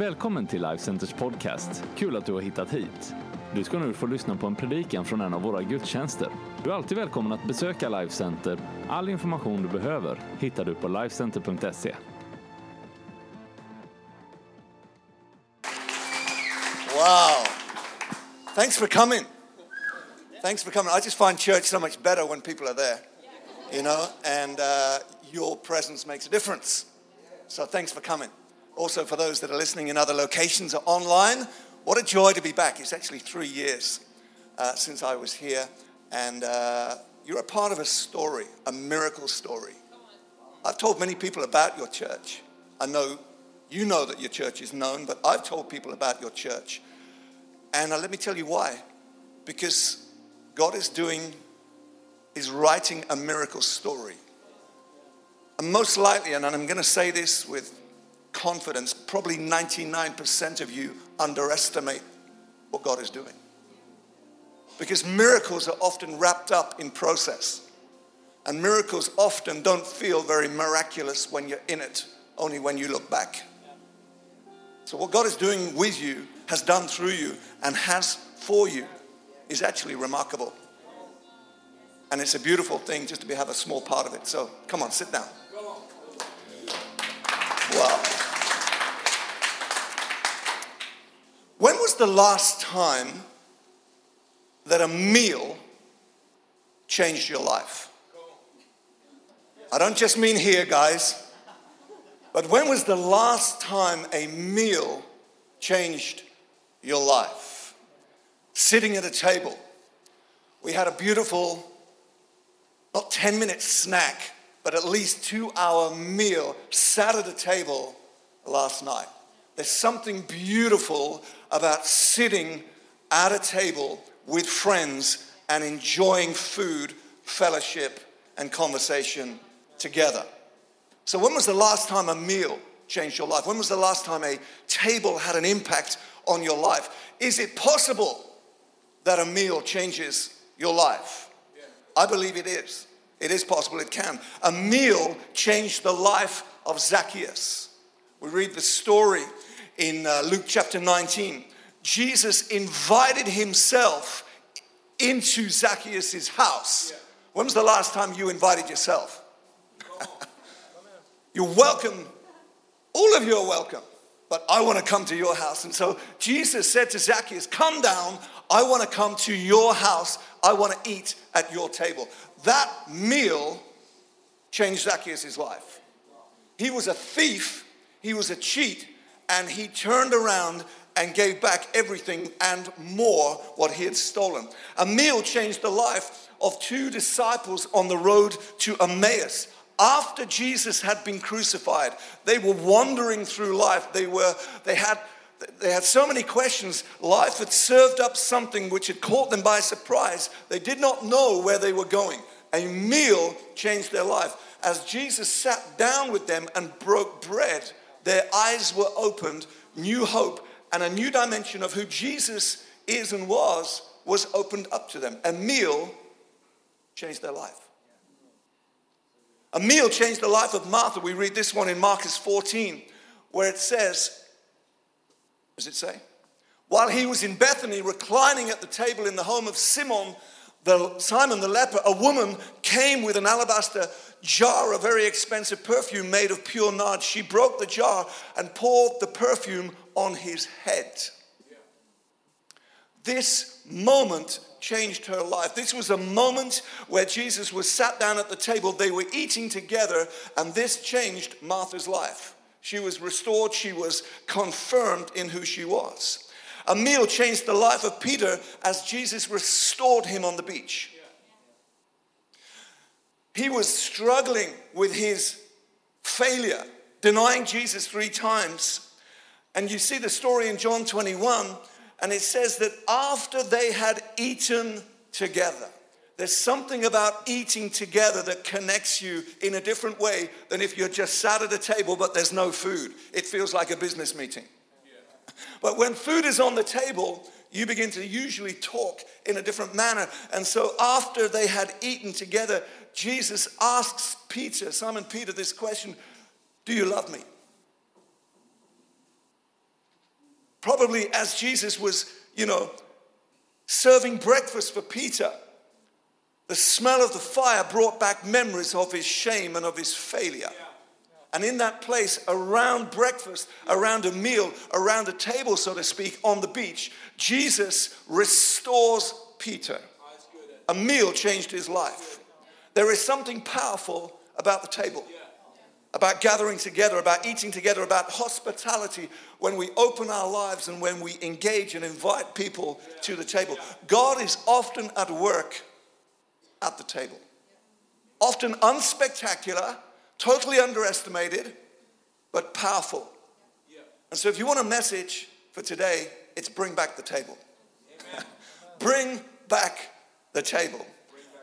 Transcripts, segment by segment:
Välkommen till Life Centers podcast. Kul att du har hittat hit. Du ska nu få lyssna på en predikan från en av våra gudstjänster. Du är alltid välkommen att besöka Life Center. All information du behöver hittar du på lifecenter.se. Wow. Thanks for coming. Thanks for coming. I just find church so much better when people are there, you know, and uh, your presence makes a difference. So thanks for coming. Also, for those that are listening in other locations or online, what a joy to be back. It's actually three years uh, since I was here, and uh, you're a part of a story, a miracle story. I've told many people about your church. I know you know that your church is known, but I've told people about your church. And uh, let me tell you why. Because God is doing, is writing a miracle story. And most likely, and I'm going to say this with confidence, probably 99% of you underestimate what God is doing. Because miracles are often wrapped up in process. And miracles often don't feel very miraculous when you're in it, only when you look back. So, what God is doing with you, has done through you, and has for you is actually remarkable. And it's a beautiful thing just to be, have a small part of it. So, come on, sit down. Wow. When was the last time that a meal changed your life? I don't just mean here, guys. But when was the last time a meal changed your life? Sitting at a table. We had a beautiful, not 10 minute snack, but at least two hour meal sat at a table last night. There's something beautiful about sitting at a table with friends and enjoying food, fellowship, and conversation together. So, when was the last time a meal changed your life? When was the last time a table had an impact on your life? Is it possible that a meal changes your life? I believe it is. It is possible, it can. A meal changed the life of Zacchaeus. We read the story in uh, Luke chapter 19. Jesus invited himself into Zacchaeus' house. When was the last time you invited yourself? You're welcome. All of you are welcome. But I want to come to your house. And so Jesus said to Zacchaeus, Come down. I want to come to your house. I want to eat at your table. That meal changed Zacchaeus' life. He was a thief, he was a cheat, and he turned around and gave back everything and more what he had stolen. A meal changed the life of two disciples on the road to Emmaus after Jesus had been crucified, they were wandering through life. They were, they had, they had so many questions. Life had served up something which had caught them by surprise. They did not know where they were going. A meal changed their life. As Jesus sat down with them and broke bread, their eyes were opened, new hope, and a new dimension of who Jesus is and was was opened up to them. A meal changed their life. A meal changed the life of Martha. We read this one in Marcus 14, where it says, does it say? While he was in Bethany, reclining at the table in the home of Simon, the, Simon the leper, a woman came with an alabaster jar of very expensive perfume made of pure nard. She broke the jar and poured the perfume on his head. This moment changed her life. This was a moment where Jesus was sat down at the table, they were eating together, and this changed Martha's life. She was restored, she was confirmed in who she was. A meal changed the life of Peter as Jesus restored him on the beach. He was struggling with his failure, denying Jesus three times. And you see the story in John 21 and it says that after they had eaten together, there's something about eating together that connects you in a different way than if you're just sat at a table but there's no food. It feels like a business meeting. But when food is on the table, you begin to usually talk in a different manner. And so after they had eaten together, Jesus asks Peter, Simon Peter, this question Do you love me? Probably as Jesus was, you know, serving breakfast for Peter, the smell of the fire brought back memories of his shame and of his failure. And in that place, around breakfast, around a meal, around a table, so to speak, on the beach, Jesus restores Peter. A meal changed his life. There is something powerful about the table, about gathering together, about eating together, about hospitality when we open our lives and when we engage and invite people to the table. God is often at work at the table, often unspectacular totally underestimated, but powerful. And so, if you want a message for today, it's bring back the table. bring back the table.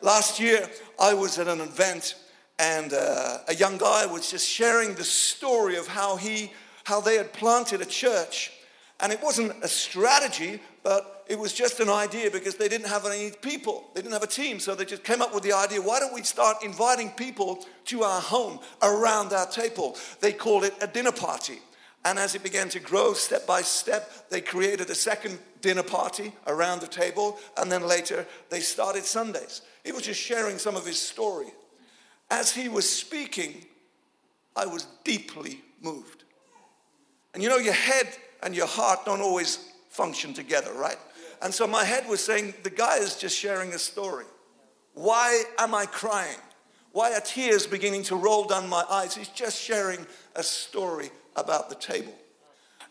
Last year, I was at an event, and uh, a young guy was just sharing the story of how he, how they had planted a church, and it wasn't a strategy, but it was just an idea because they didn't have any people. They didn't have a team. So they just came up with the idea why don't we start inviting people to our home around our table? They called it a dinner party. And as it began to grow step by step, they created a second dinner party around the table. And then later, they started Sundays. He was just sharing some of his story. As he was speaking, I was deeply moved. And you know, your head and your heart don't always function together, right? And so my head was saying, the guy is just sharing a story. Why am I crying? Why are tears beginning to roll down my eyes? He's just sharing a story about the table.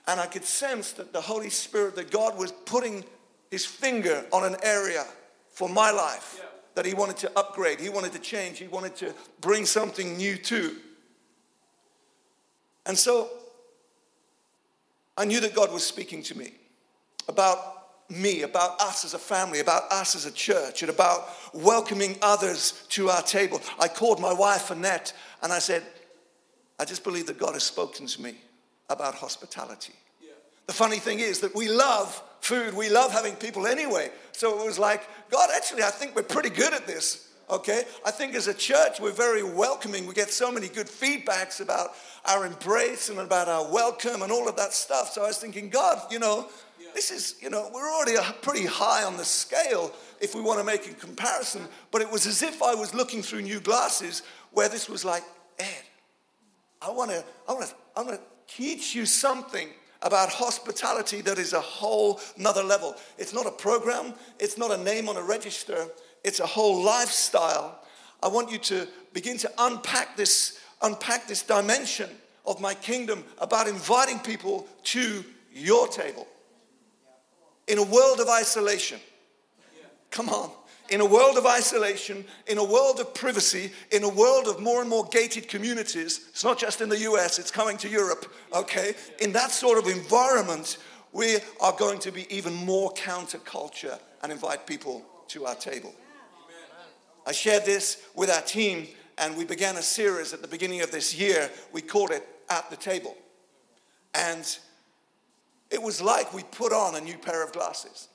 And I could sense that the Holy Spirit, that God was putting his finger on an area for my life that he wanted to upgrade, he wanted to change, he wanted to bring something new to. And so I knew that God was speaking to me about me, about us as a family, about us as a church, and about welcoming others to our table. I called my wife, Annette, and I said, I just believe that God has spoken to me about hospitality. Yeah. The funny thing is that we love food, we love having people anyway. So it was like, God, actually, I think we're pretty good at this. Okay? I think as a church, we're very welcoming. We get so many good feedbacks about our embrace and about our welcome and all of that stuff. So I was thinking, God, you know, this is, you know, we're already pretty high on the scale if we want to make a comparison. But it was as if I was looking through new glasses where this was like, Ed, I want to, I want to, I want to teach you something about hospitality that is a whole nother level. It's not a program, it's not a name on a register, it's a whole lifestyle. I want you to begin to unpack this, unpack this dimension of my kingdom about inviting people to your table in a world of isolation. Come on. In a world of isolation, in a world of privacy, in a world of more and more gated communities, it's not just in the US, it's coming to Europe, okay? In that sort of environment, we are going to be even more counterculture and invite people to our table. I shared this with our team, and we began a series at the beginning of this year. We called it At the Table. And it was like we put on a new pair of glasses.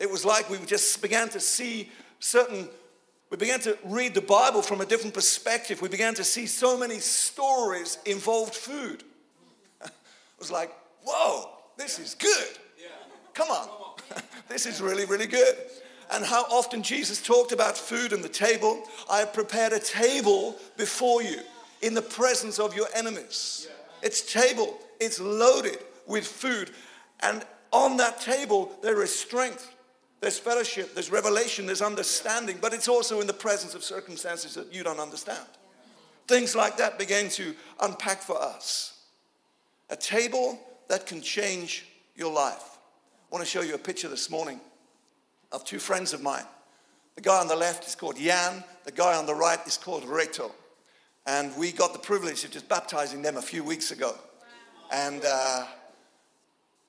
It was like we just began to see certain, we began to read the Bible from a different perspective. We began to see so many stories involved food. it was like, whoa, this is good. Come on. this is really, really good. And how often Jesus talked about food and the table. I have prepared a table before you in the presence of your enemies. It's table, it's loaded with food. And on that table, there is strength, there's fellowship, there's revelation, there's understanding, but it's also in the presence of circumstances that you don't understand. Things like that began to unpack for us. A table that can change your life. I want to show you a picture this morning of two friends of mine. The guy on the left is called Jan, the guy on the right is called Reto. And we got the privilege of just baptizing them a few weeks ago. And uh,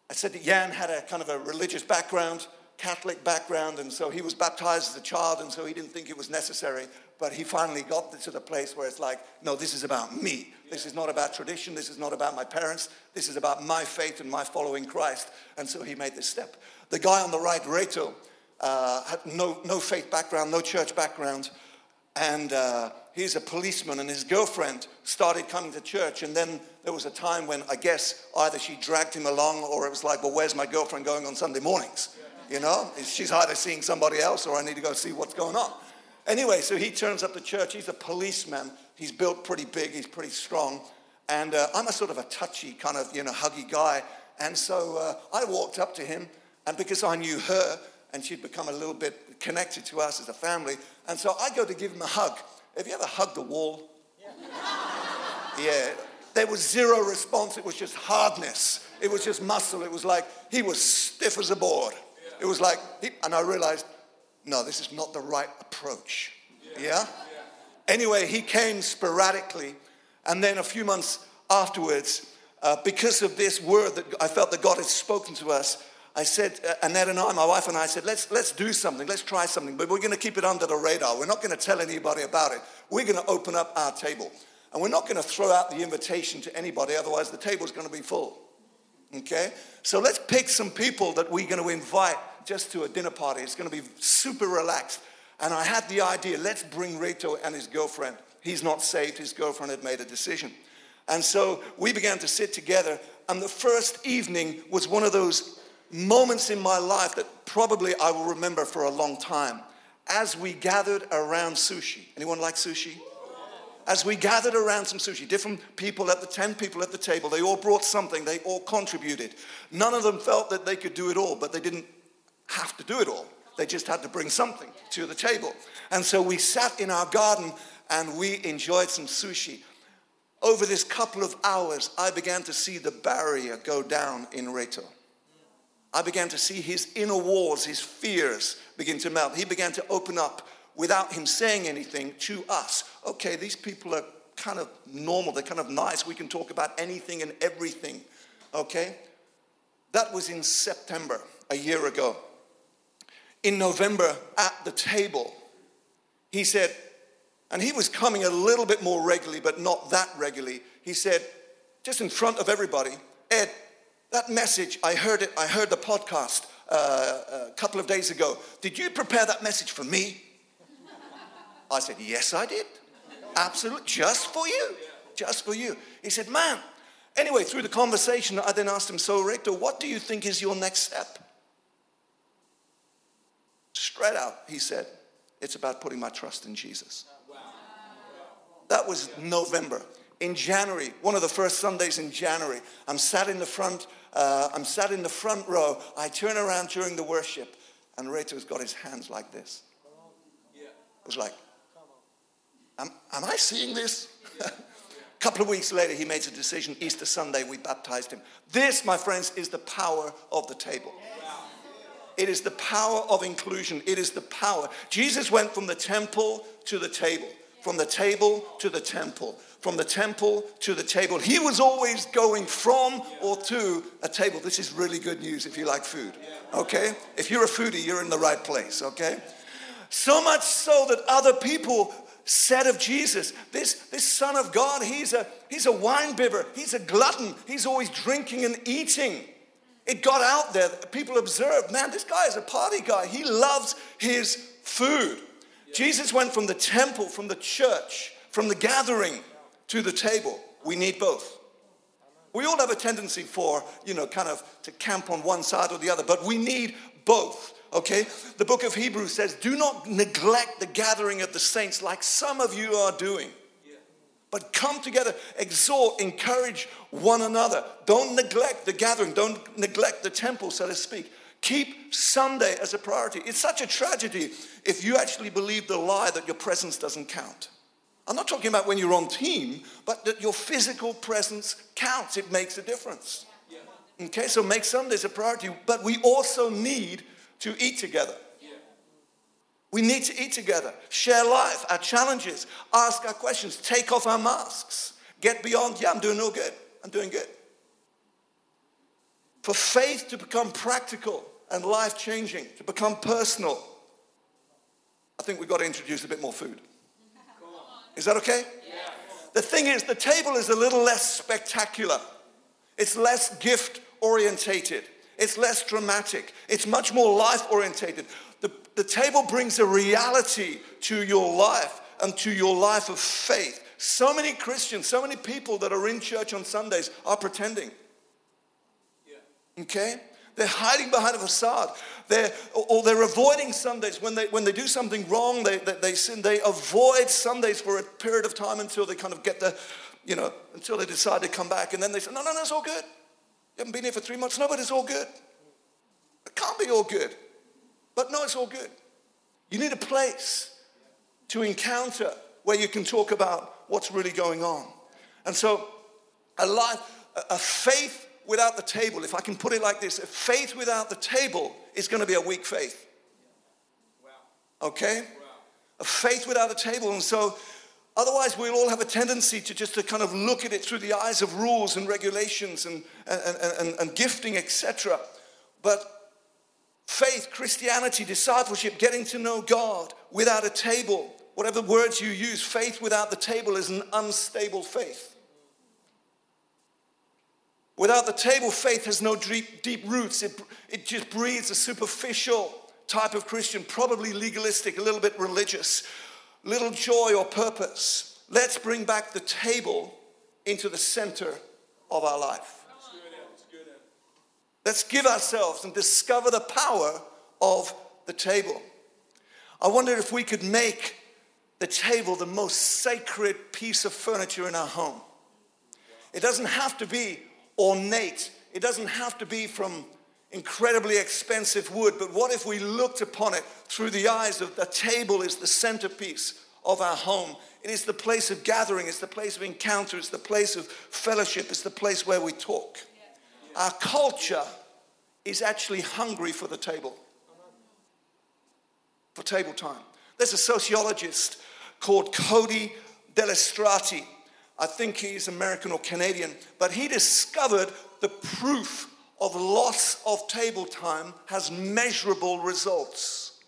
I said that Jan had a kind of a religious background, Catholic background, and so he was baptized as a child, and so he didn't think it was necessary. But he finally got to the place where it's like, no, this is about me. This is not about tradition. This is not about my parents. This is about my faith and my following Christ. And so he made this step. The guy on the right, Reto, uh, had no, no faith background, no church background. and uh, he's a policeman, and his girlfriend started coming to church. And then there was a time when I guess either she dragged him along, or it was like, well, where's my girlfriend going on Sunday mornings? You know, she's either seeing somebody else, or I need to go see what's going on. Anyway, so he turns up to church. He's a policeman. He's built pretty big. He's pretty strong. And uh, I'm a sort of a touchy, kind of, you know, huggy guy. And so uh, I walked up to him, and because I knew her, and she'd become a little bit connected to us as a family, and so I go to give him a hug. Have you ever hugged a wall? Yeah. yeah. There was zero response. It was just hardness. It was just muscle. It was like he was stiff as a board. It was like, and I realized, no, this is not the right approach. Yeah? yeah? Anyway, he came sporadically, and then a few months afterwards, uh, because of this word that I felt that God had spoken to us, I said, uh, Annette and I, my wife and I said, let's, let's do something, let's try something, but we're going to keep it under the radar. We're not going to tell anybody about it. We're going to open up our table. And we're not going to throw out the invitation to anybody, otherwise, the table's going to be full. Okay? So let's pick some people that we're going to invite just to a dinner party. It's going to be super relaxed. And I had the idea let's bring Reto and his girlfriend. He's not saved, his girlfriend had made a decision. And so we began to sit together. And the first evening was one of those moments in my life that probably I will remember for a long time. As we gathered around sushi. Anyone like sushi? As we gathered around some sushi, different people at the 10 people at the table, they all brought something, they all contributed. None of them felt that they could do it all, but they didn't have to do it all. They just had to bring something to the table. And so we sat in our garden and we enjoyed some sushi. Over this couple of hours, I began to see the barrier go down in Reto. I began to see his inner walls, his fears begin to melt. He began to open up without him saying anything to us. Okay, these people are kind of normal, they're kind of nice. We can talk about anything and everything. Okay? That was in September, a year ago. In November, at the table, he said, and he was coming a little bit more regularly, but not that regularly. He said, just in front of everybody, Ed, that message, I heard it, I heard the podcast uh, a couple of days ago. Did you prepare that message for me? I said, Yes, I did. Absolutely, just for you. Just for you. He said, Man. Anyway, through the conversation, I then asked him, So, Reto, what do you think is your next step? Straight out, he said, It's about putting my trust in Jesus. That was November. In January, one of the first Sundays in January, I'm sat in the front uh, I'm sat in the front row. I turn around during the worship, and Reto's got his hands like this. It was like, am, am I seeing this? A couple of weeks later, he made a decision. Easter Sunday, we baptized him. This, my friends, is the power of the table. It is the power of inclusion. It is the power. Jesus went from the temple to the table, from the table to the temple from the temple to the table. He was always going from or to a table. This is really good news if you like food, okay? If you're a foodie, you're in the right place, okay? So much so that other people said of Jesus, this, this Son of God, he's a, he's a wine bibber, he's a glutton, he's always drinking and eating. It got out there, people observed, man, this guy is a party guy. He loves his food. Jesus went from the temple, from the church, from the gathering to the table. We need both. We all have a tendency for, you know, kind of to camp on one side or the other, but we need both. Okay? The book of Hebrews says, Do not neglect the gathering of the saints like some of you are doing. But come together, exhort, encourage one another. Don't neglect the gathering. Don't neglect the temple, so to speak. Keep Sunday as a priority. It's such a tragedy if you actually believe the lie that your presence doesn't count. I'm not talking about when you're on team, but that your physical presence counts. It makes a difference. Okay, so make Sundays a priority, but we also need to eat together. We need to eat together, share life, our challenges, ask our questions, take off our masks, get beyond, yeah, I'm doing no good, I'm doing good. For faith to become practical and life changing, to become personal, I think we've got to introduce a bit more food. Is that okay? Yeah. The thing is, the table is a little less spectacular. It's less gift orientated. It's less dramatic. It's much more life orientated. The, the table brings a reality to your life, and to your life of faith. So many Christians, so many people that are in church on Sundays are pretending. Okay? They're hiding behind a facade. They're, or they're avoiding Sundays. When they, when they do something wrong, they, they, they sin. They avoid Sundays for a period of time until they kind of get the, you know, until they decide to come back. And then they say, no, no, no, it's all good. You haven't been here for three months. No, but it's all good. It can't be all good. But no, it's all good. You need a place to encounter where you can talk about what's really going on. And so, a life, a faith without the table, if I can put it like this, a faith without the table is going to be a weak faith. Okay? A faith without a table. And so, otherwise, we'll all have a tendency to just to kind of look at it through the eyes of rules and regulations and, and, and, and gifting, etc. But faith, Christianity, discipleship, getting to know God without a table, whatever words you use, faith without the table is an unstable faith. Without the table, faith has no deep, deep roots. It, it just breeds a superficial type of Christian, probably legalistic, a little bit religious, little joy or purpose. Let's bring back the table into the center of our life. Let's give ourselves and discover the power of the table. I wonder if we could make the table the most sacred piece of furniture in our home. It doesn't have to be ornate. It doesn't have to be from incredibly expensive wood, but what if we looked upon it through the eyes of the table is the centerpiece of our home? It is the place of gathering, it's the place of encounter, it's the place of fellowship, it's the place where we talk. Our culture is actually hungry for the table, for table time. There's a sociologist called Cody Delistraty I think he's American or Canadian, but he discovered the proof of loss of table time has measurable results.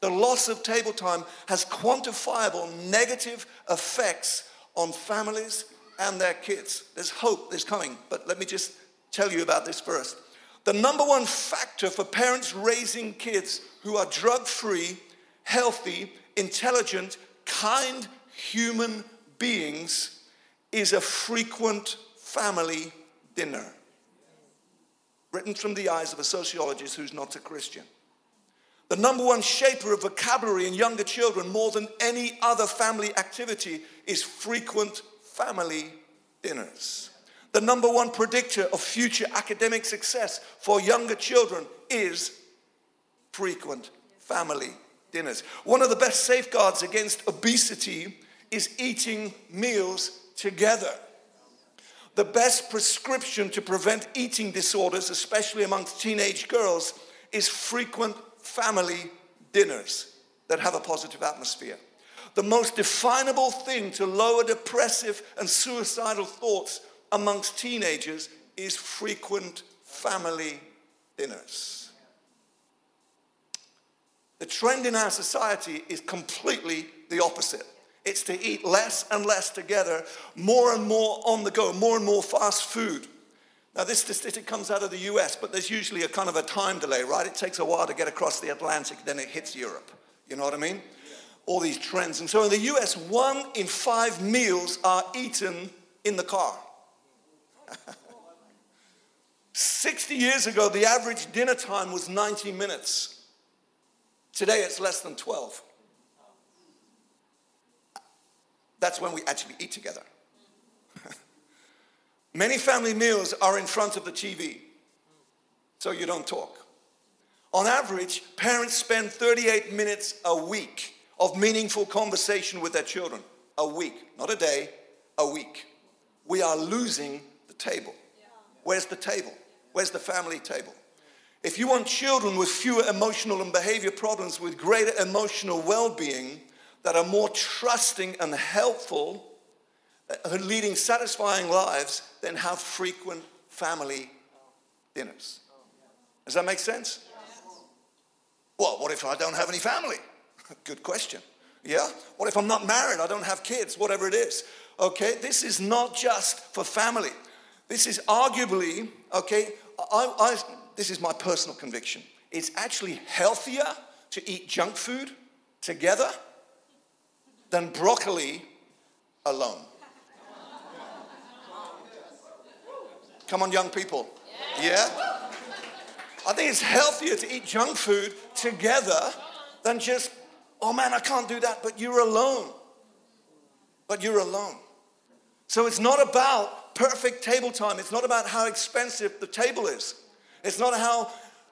The loss of table time has quantifiable negative effects on families and their kids. There's hope, there's coming, but let me just tell you about this first. The number one factor for parents raising kids who are drug free, healthy, intelligent, kind human beings is a frequent family dinner. Written from the eyes of a sociologist who's not a Christian. The number one shaper of vocabulary in younger children, more than any other family activity, is frequent family dinners. The number one predictor of future academic success for younger children is frequent family dinners. One of the best safeguards against obesity is eating meals together. The best prescription to prevent eating disorders, especially amongst teenage girls, is frequent family dinners that have a positive atmosphere. The most definable thing to lower depressive and suicidal thoughts amongst teenagers is frequent family dinners. The trend in our society is completely the opposite. It's to eat less and less together, more and more on the go, more and more fast food. Now, this statistic comes out of the US, but there's usually a kind of a time delay, right? It takes a while to get across the Atlantic, then it hits Europe. You know what I mean? All these trends. And so in the US, one in five meals are eaten in the car. 60 years ago, the average dinner time was 90 minutes. Today, it's less than 12. That's when we actually eat together. Many family meals are in front of the TV, so you don't talk. On average, parents spend 38 minutes a week of meaningful conversation with their children. A week, not a day, a week. We are losing the table. Where's the table? Where's the family table? If you want children with fewer emotional and behavior problems, with greater emotional well being, that are more trusting and helpful, uh, leading satisfying lives, than have frequent family dinners. Does that make sense? Well, what if I don't have any family? Good question. Yeah? What if I'm not married? I don't have kids, whatever it is. Okay? This is not just for family. This is arguably, okay, I, I, this is my personal conviction. It's actually healthier to eat junk food together than broccoli alone. Come on, young people. Yeah? I think it's healthier to eat junk food together than just, oh man, I can't do that, but you're alone. But you're alone. So it's not about perfect table time. It's not about how expensive the table is. It's not how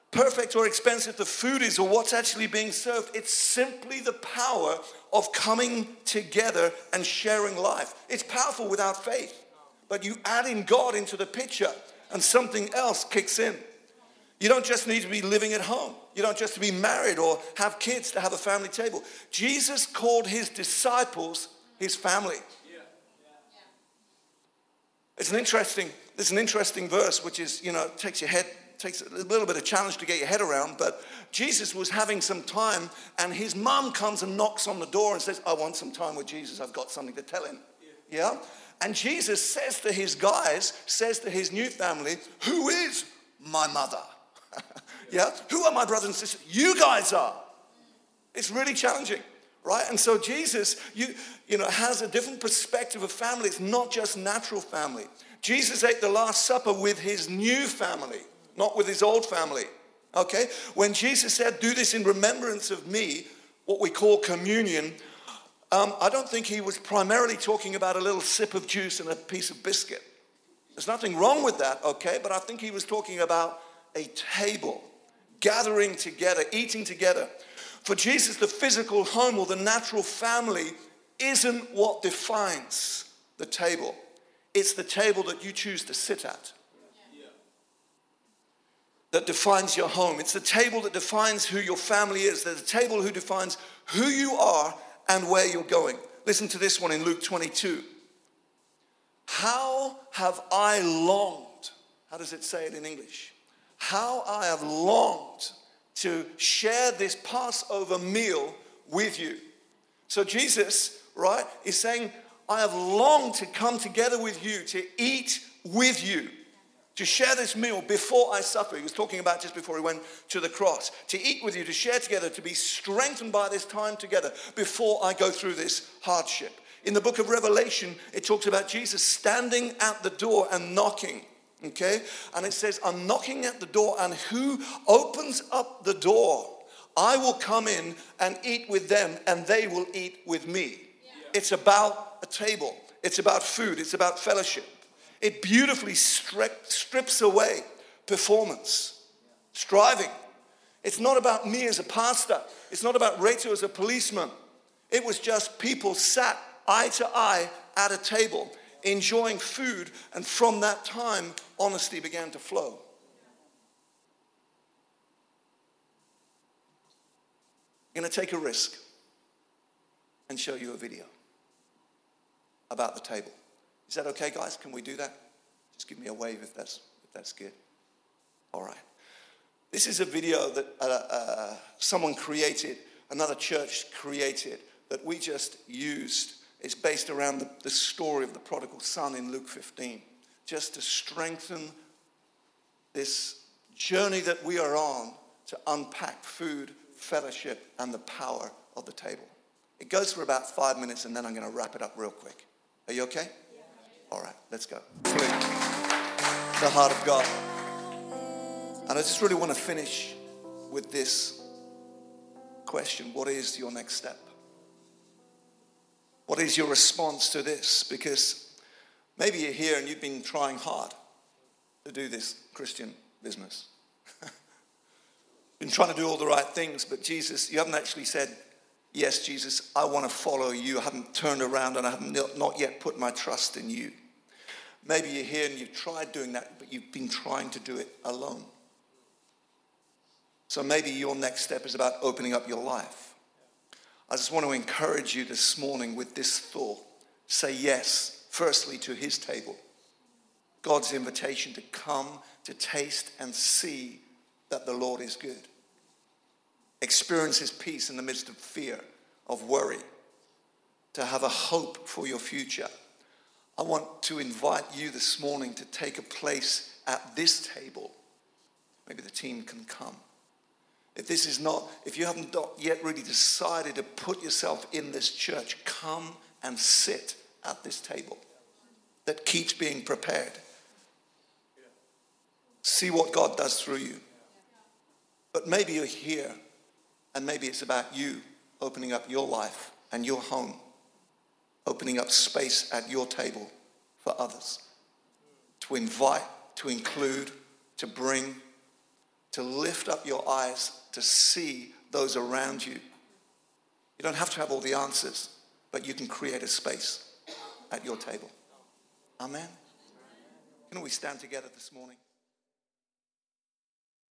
perfect or expensive the food is or what's actually being served. It's simply the power of coming together and sharing life. It's powerful without faith, but you add in God into the picture and something else kicks in. You don't just need to be living at home. You don't just to be married or have kids to have a family table. Jesus called his disciples his family. It's an interesting, it's an interesting verse, which is, you know, takes your head, takes a little bit of challenge to get your head around. But Jesus was having some time, and his mom comes and knocks on the door and says, I want some time with Jesus. I've got something to tell him. Yeah? And Jesus says to his guys, says to his new family, Who is my mother? yeah? Who are my brothers and sisters? You guys are. It's really challenging right? And so Jesus, you, you know, has a different perspective of family. It's not just natural family. Jesus ate the Last Supper with his new family, not with his old family. Okay? When Jesus said, Do this in remembrance of me, what we call communion, um, I don't think he was primarily talking about a little sip of juice and a piece of biscuit. There's nothing wrong with that, okay? But I think he was talking about a table, gathering together, eating together. For Jesus, the physical home or the natural family isn't what defines the table, it's the table that you choose to sit at. That defines your home. It's the table that defines who your family is. The table who defines who you are and where you're going. Listen to this one in Luke 22. How have I longed? How does it say it in English? How I have longed to share this Passover meal with you. So Jesus, right, is saying, I have longed to come together with you, to eat with you, to share this meal before I suffer. He was talking about just before he went to the cross. To eat with you, to share together, to be strengthened by this time together before I go through this hardship. In the book of Revelation, it talks about Jesus standing at the door and knocking. Okay? And it says, I'm knocking at the door, and who opens up the door, I will come in and eat with them, and they will eat with me. Yeah. It's about a table, it's about food, it's about fellowship. It beautifully strip, strips away performance, striving. It's not about me as a pastor, it's not about Reto as a policeman. It was just people sat eye to eye at a table enjoying food, and from that time, honesty began to flow. I'm going to take a risk and show you a video about the table. Is that okay, guys? Can we do that? Just give me a wave if that's, if that's good. All right. This is a video that uh, uh, someone created, another church created, that we just used it's based around the, the story of the prodigal son in Luke 15, just to strengthen this journey that we are on to unpack food, fellowship, and the power of the table. It goes for about five minutes, and then I'm going to wrap it up real quick. Are you okay? All right, let's go. The heart of God. And I just really want to finish with this question What is your next step? What is your response to this? Because maybe you're here and you've been trying hard to do this Christian business. been trying to do all the right things, but Jesus, you haven't actually said, Yes, Jesus, I want to follow you. I haven't turned around and I have not yet put my trust in you. Maybe you're here and you've tried doing that, but you've been trying to do it alone. So maybe your next step is about opening up your life I just want to encourage you this morning with this thought. Say yes, firstly, to his table. God's invitation to come, to taste, and see that the Lord is good. Experience his peace in the midst of fear, of worry, to have a hope for your future. I want to invite you this morning to take a place at this table. Maybe the team can come If this is not, if you haven't yet really decided to put yourself in this church, come and sit at this table that keeps being prepared. See what God does through you. But maybe you're here and maybe it's about you opening up your life and your home, opening up space at your table for others, to invite, to include, to bring, to lift up your eyes to see those around you. You don't have to have all the answers, but you can create a space at your table. Amen. Can we stand together this morning?